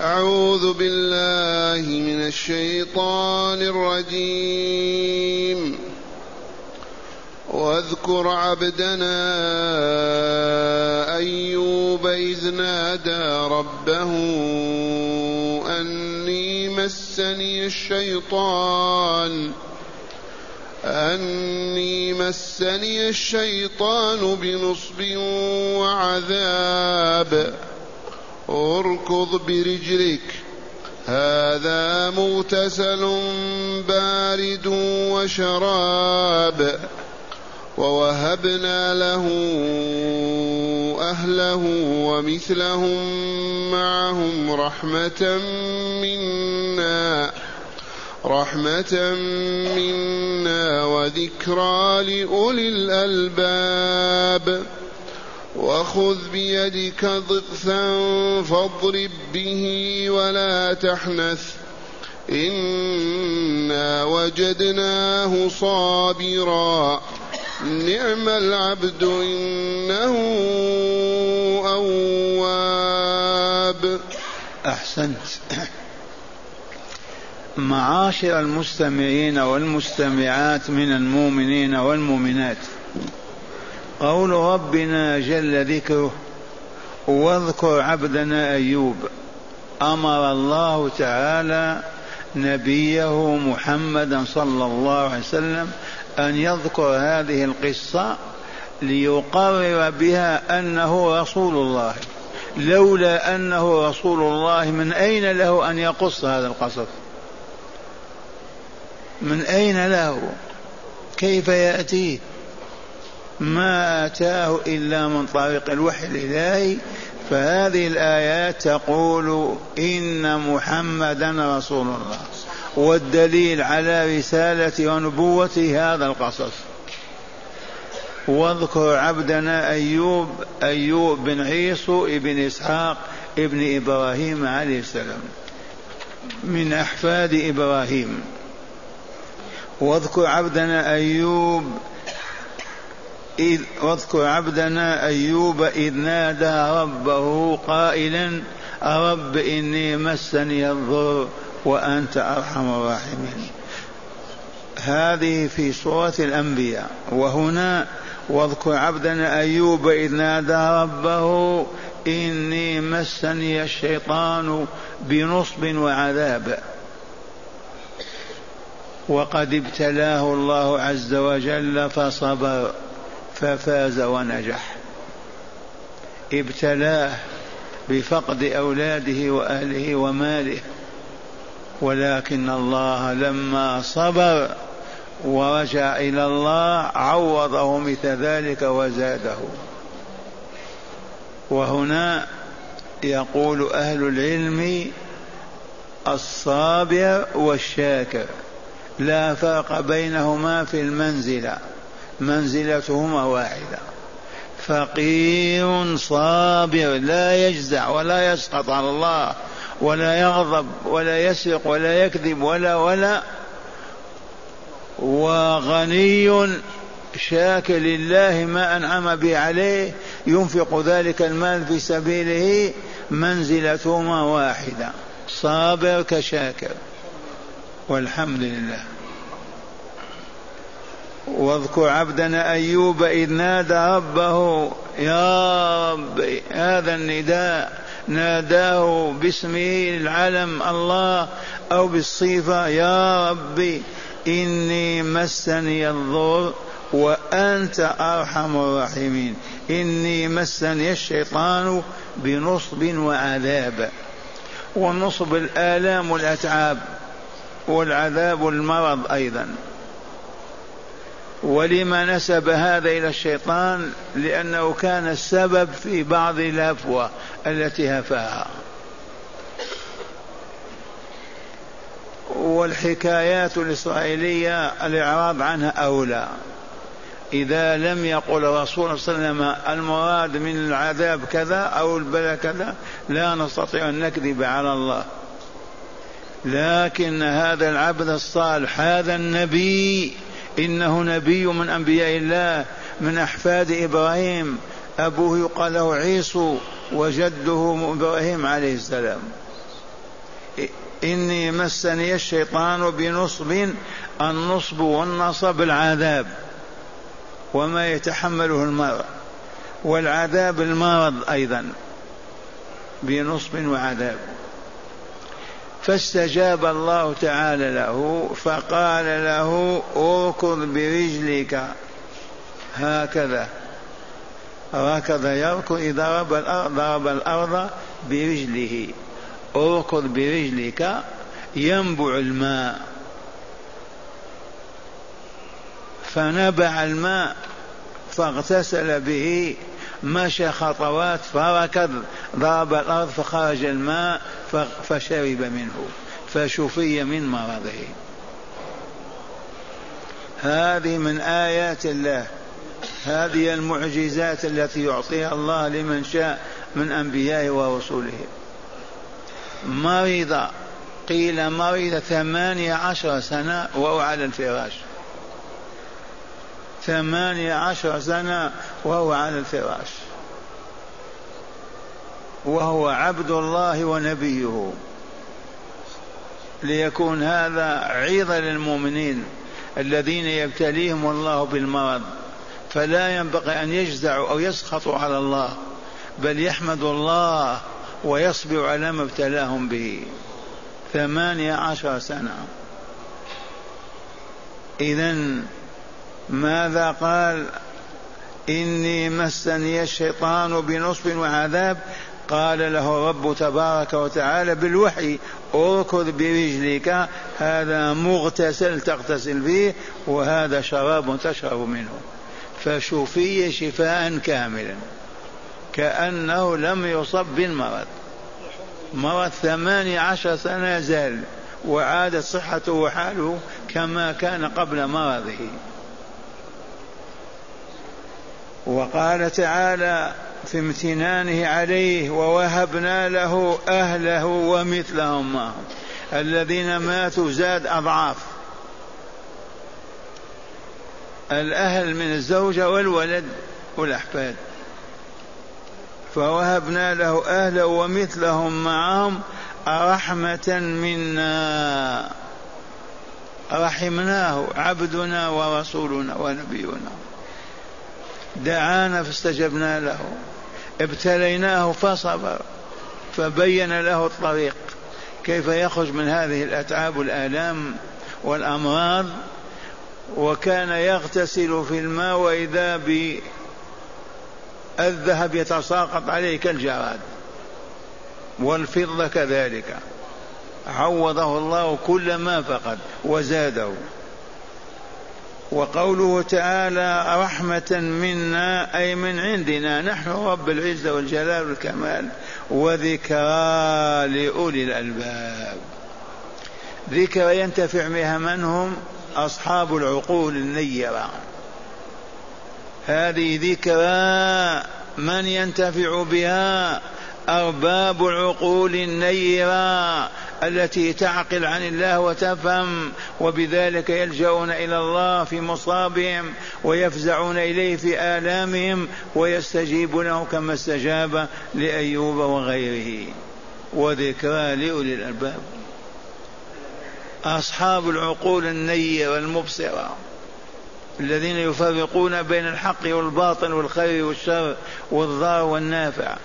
أعوذ بالله من الشيطان الرجيم. واذكر عبدنا أيوب إذ نادى ربه أني مسني الشيطان أني مسني الشيطان بنصب وعذاب. اركض برجلك هذا مغتسل بارد وشراب. ووهبنا له أهله ومثلهم معهم رحمة منا. رحمة منا وذكرى لأولي الألباب. وخذ بيدك ضغثا فاضرب به ولا تحنث. إنا وجدناه صابرا. نعم العبد إنه أواب. أحسنت. معاشر المستمعين والمستمعات من المؤمنين والمؤمنات. قول ربنا جل ذكره واذكر عبدنا أيوب أمر الله تعالى نبيه محمدا صلى الله عليه وسلم أن يذكر هذه القصة ليقرر بها أنه رسول الله لولا أنه رسول الله من أين له أن يقص هذا القصص؟ من أين له؟ كيف يأتيه؟ ما أتاه إلا من طريق الوحي الإلهي فهذه الآيات تقول إن محمدا رسول الله والدليل على رسالة ونبوته هذا القصص. واذكر عبدنا أيوب أيوب بن عيسو ابن إسحاق ابن إبراهيم عليه السلام من أحفاد إبراهيم. واذكر عبدنا أيوب إذ واذكر عبدنا أيوب إذ نادى ربه قائلا رب إني مسني الضر وأنت أرحم الراحمين. هذه في سورة الأنبياء. وهنا واذكر عبدنا أيوب إذ نادى ربه إني مسني الشيطان بنصب وعذاب. وقد ابتلاه الله عز وجل فصبر. ففاز ونجح. ابتلاه بفقد أولاده وأهله وماله. ولكن الله لما صبر ورجع إلى الله عوضه مثل ذلك وزاده. وهنا يقول أهل العلم الصابر والشاكر. لا فرق بينهما في المنزلة. منزلتهما واحدة. فقير صابر لا يجزع ولا يسقط على الله ولا يغضب ولا يسرق ولا يكذب ولا ولا وغني شاكر لله ما أنعم به عليه ينفق ذلك المال في سبيله منزلتهما واحدة. صابر كشاكر. والحمد لله. واذكر عبدنا أيوب إذ نادى ربه يا رب هذا النداء ناداه باسمه العلم الله أو بالصفة يا ربي إني مسني الضر وأنت أرحم الراحمين إني مسني الشيطان بنصب وعذاب. ونصب الآلام والأتعاب والعذاب المرض أيضا. ولما نسب هذا إلى الشيطان لأنه كان السبب في بعض الهفوة التي هفاها. والحكايات الإسرائيلية الإعراض عنها أولى. إذا لم يقل الرسول صلى الله عليه وسلم المراد من العذاب كذا أو البلاء كذا لا نستطيع أن نكذب على الله. لكن هذا العبد الصالح هذا النبي إنه نبي من أنبياء الله من أحفاد إبراهيم. أبوه يقال له عيسو وجده إبراهيم عليه السلام. إني مسني الشيطان بنصب النصب والنصب العذاب. وما يتحمله المرء. والعذاب المرض أيضا بنصب وعذاب. فاستجاب الله تعالى له فقال له اركض برجلك. هكذا. ركض يركض إذا ضرب الأرض ضرب الأرض برجله. اركض برجلك ينبع الماء. فنبع الماء فاغتسل به مشى خطوات فركض ضرب الأرض فخرج الماء فشرب منه فشفي من مرضه. هذه من آيات الله. هذه المعجزات التي يعطيها الله لمن شاء من أنبيائه ورسوله. مرض قيل مرض ثمانية عشر سنة وهو على الفراش. ثمانية عشر سنة وهو على الفراش. وهو عبد الله ونبيه. ليكون هذا عظة للمؤمنين الذين يبتليهم الله بالمرض. فلا ينبغي أن يجزعوا أو يسخطوا على الله بل يحمدوا الله ويصبر على ما ابتلاهم به. ثمانية عشر سنة. إذا ماذا قال؟ إني مسني الشيطان بنصب وعذاب. قال له رب تبارك وتعالى بالوحي اركض برجلك هذا مغتسل تغتسل فيه وهذا شراب تشرب منه. فشفي شفاء كاملا كأنه لم يصب بالمرض. مرض ثماني عشر سنة زال وعادت صحته وحاله كما كان قبل مرضه. وقال تعالى في امتنانه عليه ووهبنا له أهله ومثلهم معهم الذين ماتوا زاد أضعاف. الأهل من الزوجة والولد والأحفاد فوهبنا له أهله ومثلهم معهم رحمة منا. رحمناه عبدنا ورسولنا ونبينا. دعانا فاستجبنا له. ابتليناه فصبر فبين له الطريق. كيف يخرج من هذه الأتعاب والالام والأمراض؟ وكان يغتسل في الماء وإذا بالذهب يتساقط عليه كالجراد. والفضة كذلك. عوضه الله كل ما فقد وزاده. وقوله تعالى رحمة منا أي من عندنا نحن رب العزة والجلال والكمال وذكرى لأولي الألباب. ذكرى ينتفع بها من هم؟ أصحاب العقول النيرة. هذه ذكرى من ينتفع بها؟ أرباب العقول النيرة. التي تعقل عن الله وتفهم وبذلك يلجؤون إلى الله في مصابهم ويفزعون إليه في آلامهم ويستجيب له كما استجاب لأيوب وغيره. وذكرى لأولي الألباب. أصحاب العقول النيرة المبصرة الذين يفرقون بين الحق والباطل والخير والشر والضار والنافع.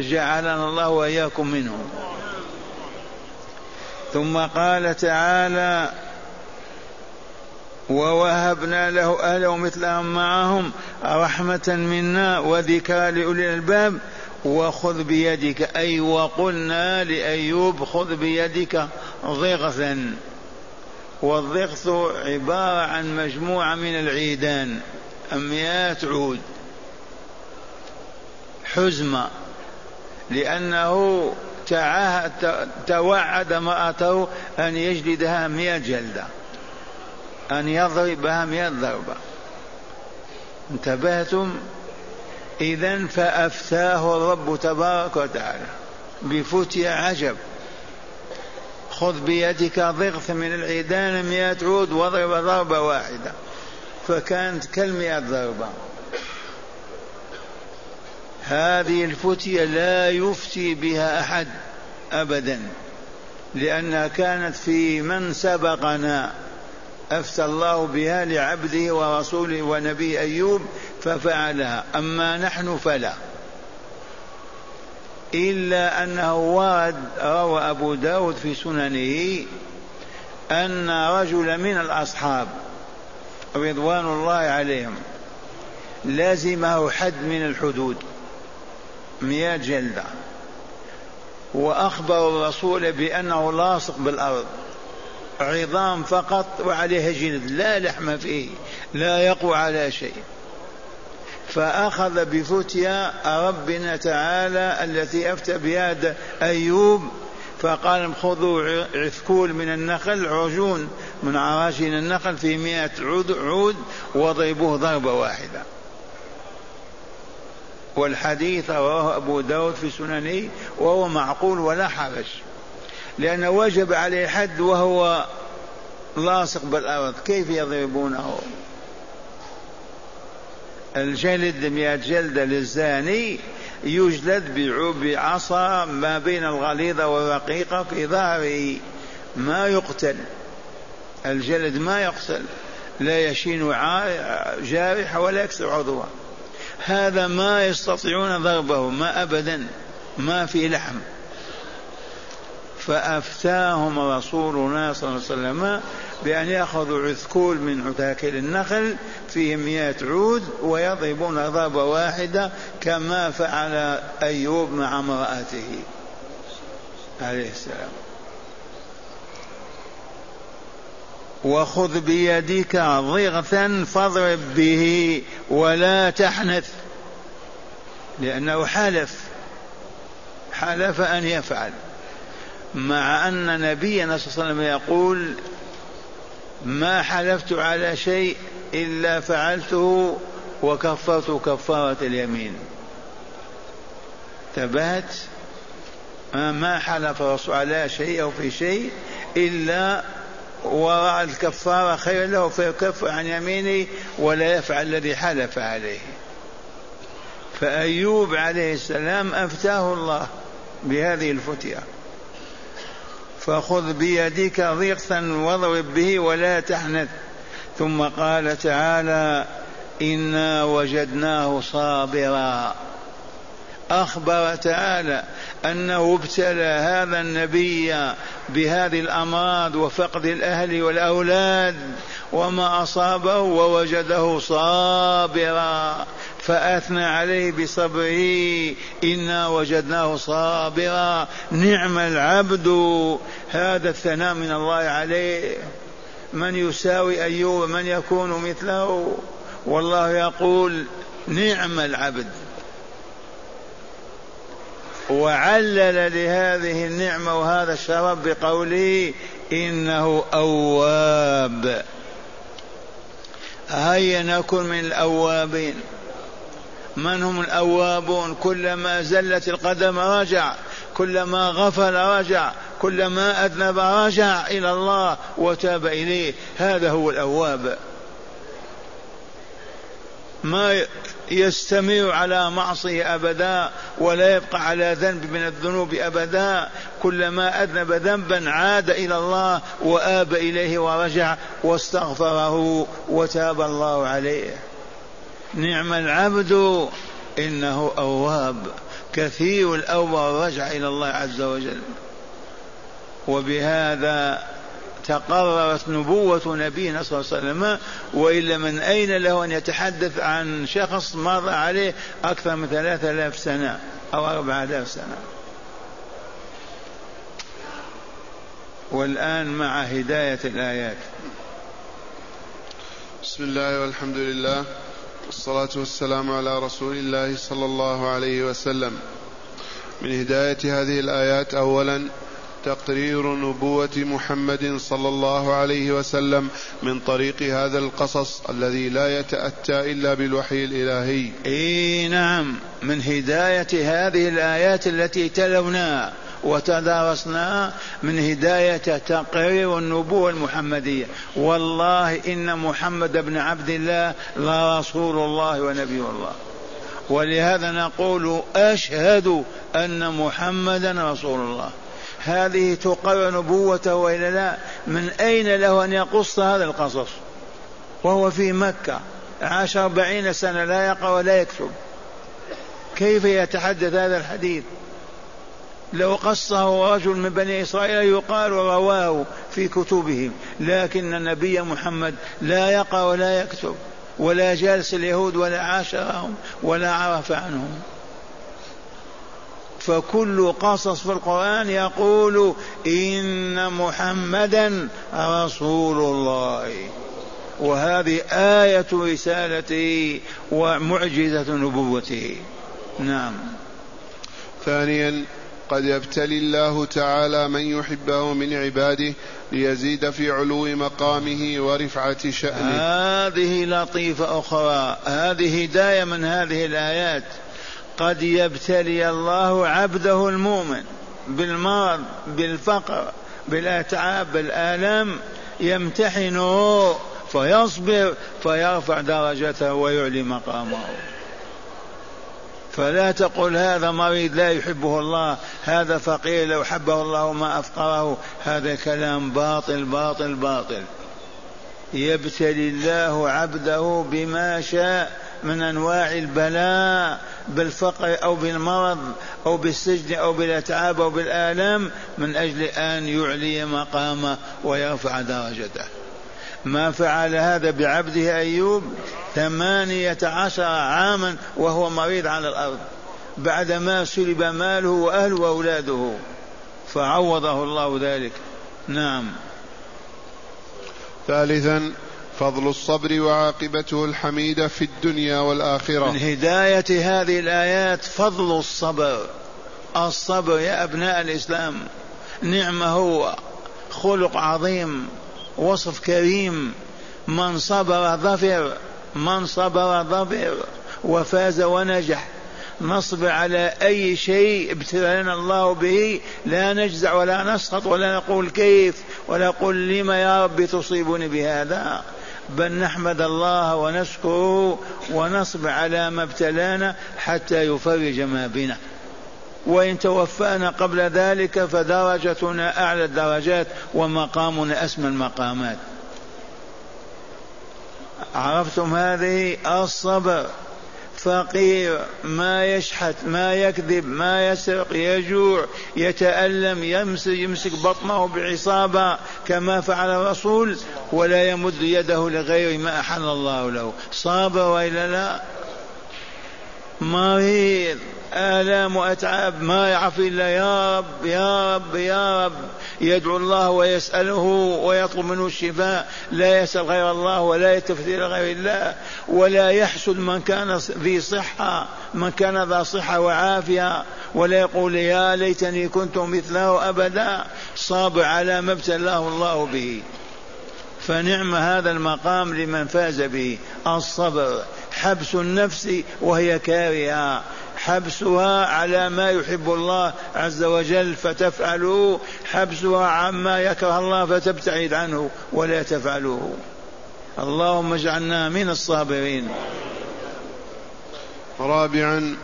جعلنا الله وإياكم منهم. ثم قال تعالى ووهبنا له أهله مثلهم معهم رحمة منا وذكرى لأولي الألباب. وخذ بيدك. أي وقلنا لأيوب خذ بيدك ضغثا. والضغث عبارة عن مجموعة من العيدان مئات عود حزمة تعاهد توعد امرأته أن يجلدها مئة جلدة. أن يضربها مئة ضربة. انتبهتم؟ إذا فأفتاه الرب تبارك وتعالى. بفتية عجب. خذ بيدك ضغث من العيدان مئة عود واضرب ضربة واحدة. فكانت كالمئة ضربة. هذه الفتية لا يفتي بها أحد أبدا لأنها كانت في من سبقنا. أفتى الله بها لعبده ورسوله ونبي أيوب ففعلها أما نحن فلا. إلا أنه ورد روى أبو داود في سننه أن رجل من الأصحاب رضوان الله عليهم لازمه حد من الحدود. مئة جلدة. وأخبر الرسول بأنه لاصق بالأرض. عظام فقط وعليها جلد لا لحم فيه لا يقوى على شيء. فأخذ بفتيا ربنا تعالى التي أفتى بها أيوب فقال خذوا عثكول من النخل عجون من عراجين النخل في مئة عود, عود واضربوه ضربة واحدة. والحديث رواه أبو داود في سننه وهو معقول ولا حرج لأنه وجب عليه حد وهو لاصق بالأرض كيف يضربونه؟ الجلد مئة جلدة للزاني يجلد بعصا ما بين الغليظة والرقيقة في ظهره ما يقتل. الجلد ما يقتل لا يشين جارحة ولا يكسر عضوة. هذا ما يستطيعون ضربه ما أبدا ما في لحم. فأفتاهم رسولنا صلى الله عليه وسلم بأن يأخذوا عثكول من عتاكل النخل فيه مئة عود ويضربون ضربة واحدة كما فعل أيوب مع امرأته عليه السلام. وخذ بيدك ضغثا فاضرب به ولا تحنث لأنه حلف حلف أن يفعل. مع أن نبينا صلى الله عليه وسلم يقول ما حلفت على شيء إلا فعلته وكفرت كفارة اليمين. تبهت ما حلف الرسول على شيء أو في شيء إلا ورأى الكفارة خير له فيكفر عن يمينه ولا يفعل الذي حلف عليه. فأيوب عليه السلام أفتاه الله بهذه الفتية. فخذ بيدك ضغثا واضرب به ولا تحنث. ثم قال تعالى إنا وجدناه صابرا. أخبر تعالى أنه ابتلى هذا النبي بهذه الأمراض وفقد الأهل والأولاد وما أصابه ووجده صابرا فأثنى عليه بصبره إنا وجدناه صابرا. نعم العبد هذا الثناء من الله عليه. من يساوي أيوب من يكون مثله؟ والله يقول نعم العبد. وعلل لهذه النعمة وهذا الشرف بقوله إنه أواب. هيا نكن من الأوابين. من هم الأوابون؟ كلما زلت القدم رجع كلما غفل رجع كلما أذنب رجع إلى الله وتاب إليه. هذا هو الأواب. ما يستمر على معصية أبدا ولا يبقى على ذنب من الذنوب أبدا. كلما أذنب ذنبا عاد إلى الله وآب إليه ورجع واستغفره وتاب الله عليه. نعم العبد إنه أواب. كثير الأوبة والرجع إلى الله عز وجل. وبهذا تقررت نبوة نبينا صلى الله عليه وسلم وإلا من أين له أن يتحدث عن شخص مر عليه أكثر من ثلاثة آلاف سنة أو أربعة آلاف سنة؟ والآن مع هداية الآيات. بسم الله والحمد لله والصلاة والسلام على رسول الله صلى الله عليه وسلم. من هداية هذه الآيات أولا تقرير نبوة محمد صلى الله عليه وسلم من طريق هذا القصص الذي لا يتأتى إلا بالوحي الإلهي. إي نعم. من هداية هذه الآيات التي تلوناها وتدارسنا من هداية تقرير النبوة المحمدية. والله إن محمد بن عبد الله لرسول الله ونبي الله. ولهذا نقول أشهد أن محمدا رسول الله. هذه تقر نبوته وإلا لا؟ من أين له أن يقص هذا القصص؟ وهو في مكة. عاش أربعين سنة لا يقرأ ولا يكتب. كيف يتحدث هذا الحديث؟ لو قصه رجل من بني إسرائيل يقال ورواه في كتبهم لكن النبي محمد لا يقرأ ولا يكتب ولا جالس اليهود ولا عاشرهم ولا عرف عنهم. فكل قصص في القرآن يقول إن محمدا رسول الله. وهذه آية رسالته ومعجزة نبوته نعم. ثانيا قد يبتلي الله تعالى من يحبه من عباده ليزيد في علو مقامه ورفعة شأنه. هذه لطيفة أخرى. هذه هداية من هذه الآيات. قد يبتلي الله عبده المؤمن بالمرض بالفقر بالأتعاب بالآلام يمتحنه فيصبر فيرفع درجته ويعلي مقامه. فلا تقل هذا مريض لا يحبه الله هذا فقير لو حبه الله ما أفقره هذا كلام باطل باطل باطل. يبتلي الله عبده بما شاء من أنواع البلاء بالفقر أو بالمرض أو بالسجن أو بالأتعاب أو بالآلام من أجل أن يعلي مقامه ويرفع درجته. ما فعل هذا بعبده أيوب ثمانية عشر عاما وهو مريض على الأرض. بعدما سلب ماله وأهله وأولاده. فعوضه الله ذلك. نعم. ثالثا فضل الصبر وعاقبته الحميدة في الدنيا والآخرة. من هداية هذه الآيات فضل الصبر. الصبر يا أبناء الإسلام نعمة هو خلق عظيم وصف كريم. من صبر ظفر من صبر ظفر وفاز ونجح. نصبر على أي شيء ابتلانا الله به لا نجزع ولا نسخط ولا نقول كيف ولا نقول لما يا رب تصيبني بهذا. بل نحمد الله ونشكره ونصبر على ما ابتلانا حتى يفرج ما بنا. وإن توفانا قبل ذلك فدرجتنا أعلى الدرجات ومقامنا أسمى المقامات. عرفتم هذه؟ الصبر. فقير ما يشحت ما يكذب ما يسرق يجوع يتألم يمسك, يمسك بطنه بعصابة كما فعل الرسول ولا يمد يده لغير ما أحل الله له. صابر وإلا لا؟ مريض آلام وأتعاب ما يعرف إلا يا رب يا رب يا رب. يدعو الله ويسأله ويطلب منه الشفاء. لا يسأل غير الله ولا يلتفت إلى غير الله. ولا يحسد من كان ذي صحة من كان ذا صحة وعافية. ولا يقول يا ليتني كنت مثله أبدا. صابر على ما ابتلاه الله به. فنعم هذا المقام لمن فاز به الصبر. حبس النفس وهي كارهة. حبسها على ما يحب الله عز وجل فتفعله حبسها عما يكره الله فتبتعد عنه ولا تفعله اللهم اجعلنا من الصابرين. رابعا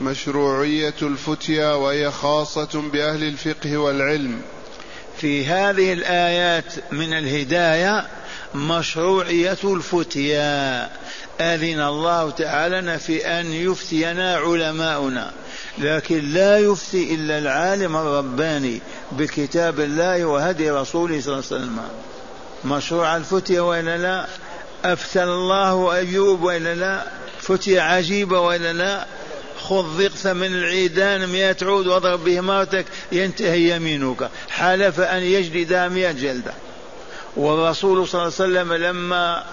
مشروعية الفتيا وهي خاصة بأهل الفقه والعلم. في هذه الآيات من الهداية مشروعية الفتيا أذن الله تعالى في أن يفتينا علماؤنا. لكن لا يفتي إلا العالم الرباني بكتاب الله وهدي رسوله صلى الله عليه وسلم. مشروع الفتية وإلا لا؟ أفتى الله أيوب وإلا لا؟ فتية عجيبة وإلا لا؟ خذ ضغث من العيدان مئة عود واضرب به مرتك ينتهي يمينك. حلف أن يجلد مئة جلدة. والرسول صلى الله عليه وسلم لما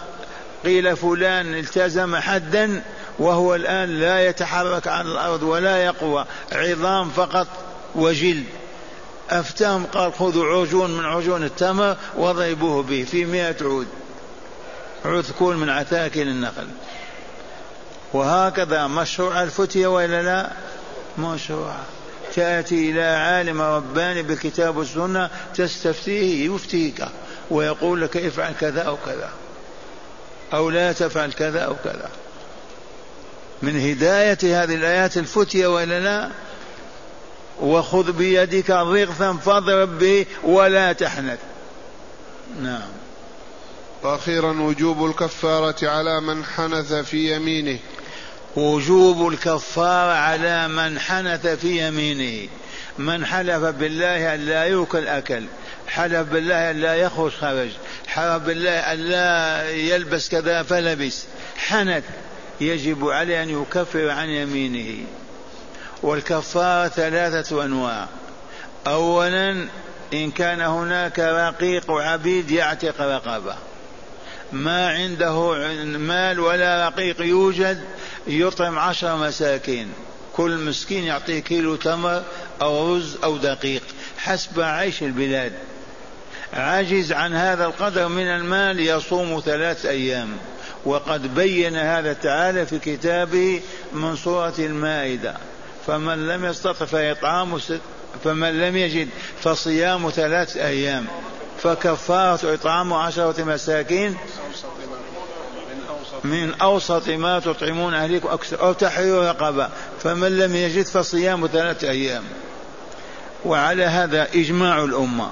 قيل فلان التزم حدا وهو الآن لا يتحرك عن الأرض ولا يقوى عظام فقط وجلد. أفتهم قال خذوا عجون من عجون التمر واضربوه به في مئة عود. عثكون من عتاكل النخل. وهكذا مشروع الفتية وإلا لا؟ مشروع. تأتي إلى عالم رباني بالكتاب والسنة تستفتيه يفتيك. ويقول لك افعل كذا أو كذا أو لا تفعل كذا أو كذا. من هداية هذه الآيات الفتية وإلا لا؟ وخذ بيدك ضغثا فاضرب به ولا تحنث. نعم. وأخيرا وجوب الكفارة على من حنث في يمينه. وجوب الكفارة على من حنث في يمينه. من حلف بالله أن لا يؤكل أكل. حلف بالله أن لا يخرج خرج حلف بالله أن لا يلبس كذا فلبس. حنث. يجب عليه أن يكفر عن يمينه. والكفارة ثلاثة أنواع. اولا إن كان هناك رقيق عبيد يعتق رقبة. ما عنده مال ولا رقيق يوجد يطعم عشر مساكين. كل مسكين يعطيه كيلو تمر أو رز أو دقيق. حسب عيش البلاد. عاجز عن هذا القدر من المال يصوم ثلاث أيام. وقد بين هذا تعالى في كتابه من سورة المائدة. فمن لم يستطع فإطعام فمن لم يجد فصيام ثلاث أيام. فكفارة إطعام عشرة مساكين من أوسط ما تطعمون أهليكم. أو تحرير رقبة. فمن لم يجد فصيام ثلاثة أيام. وعلى هذا إجماع الأمة.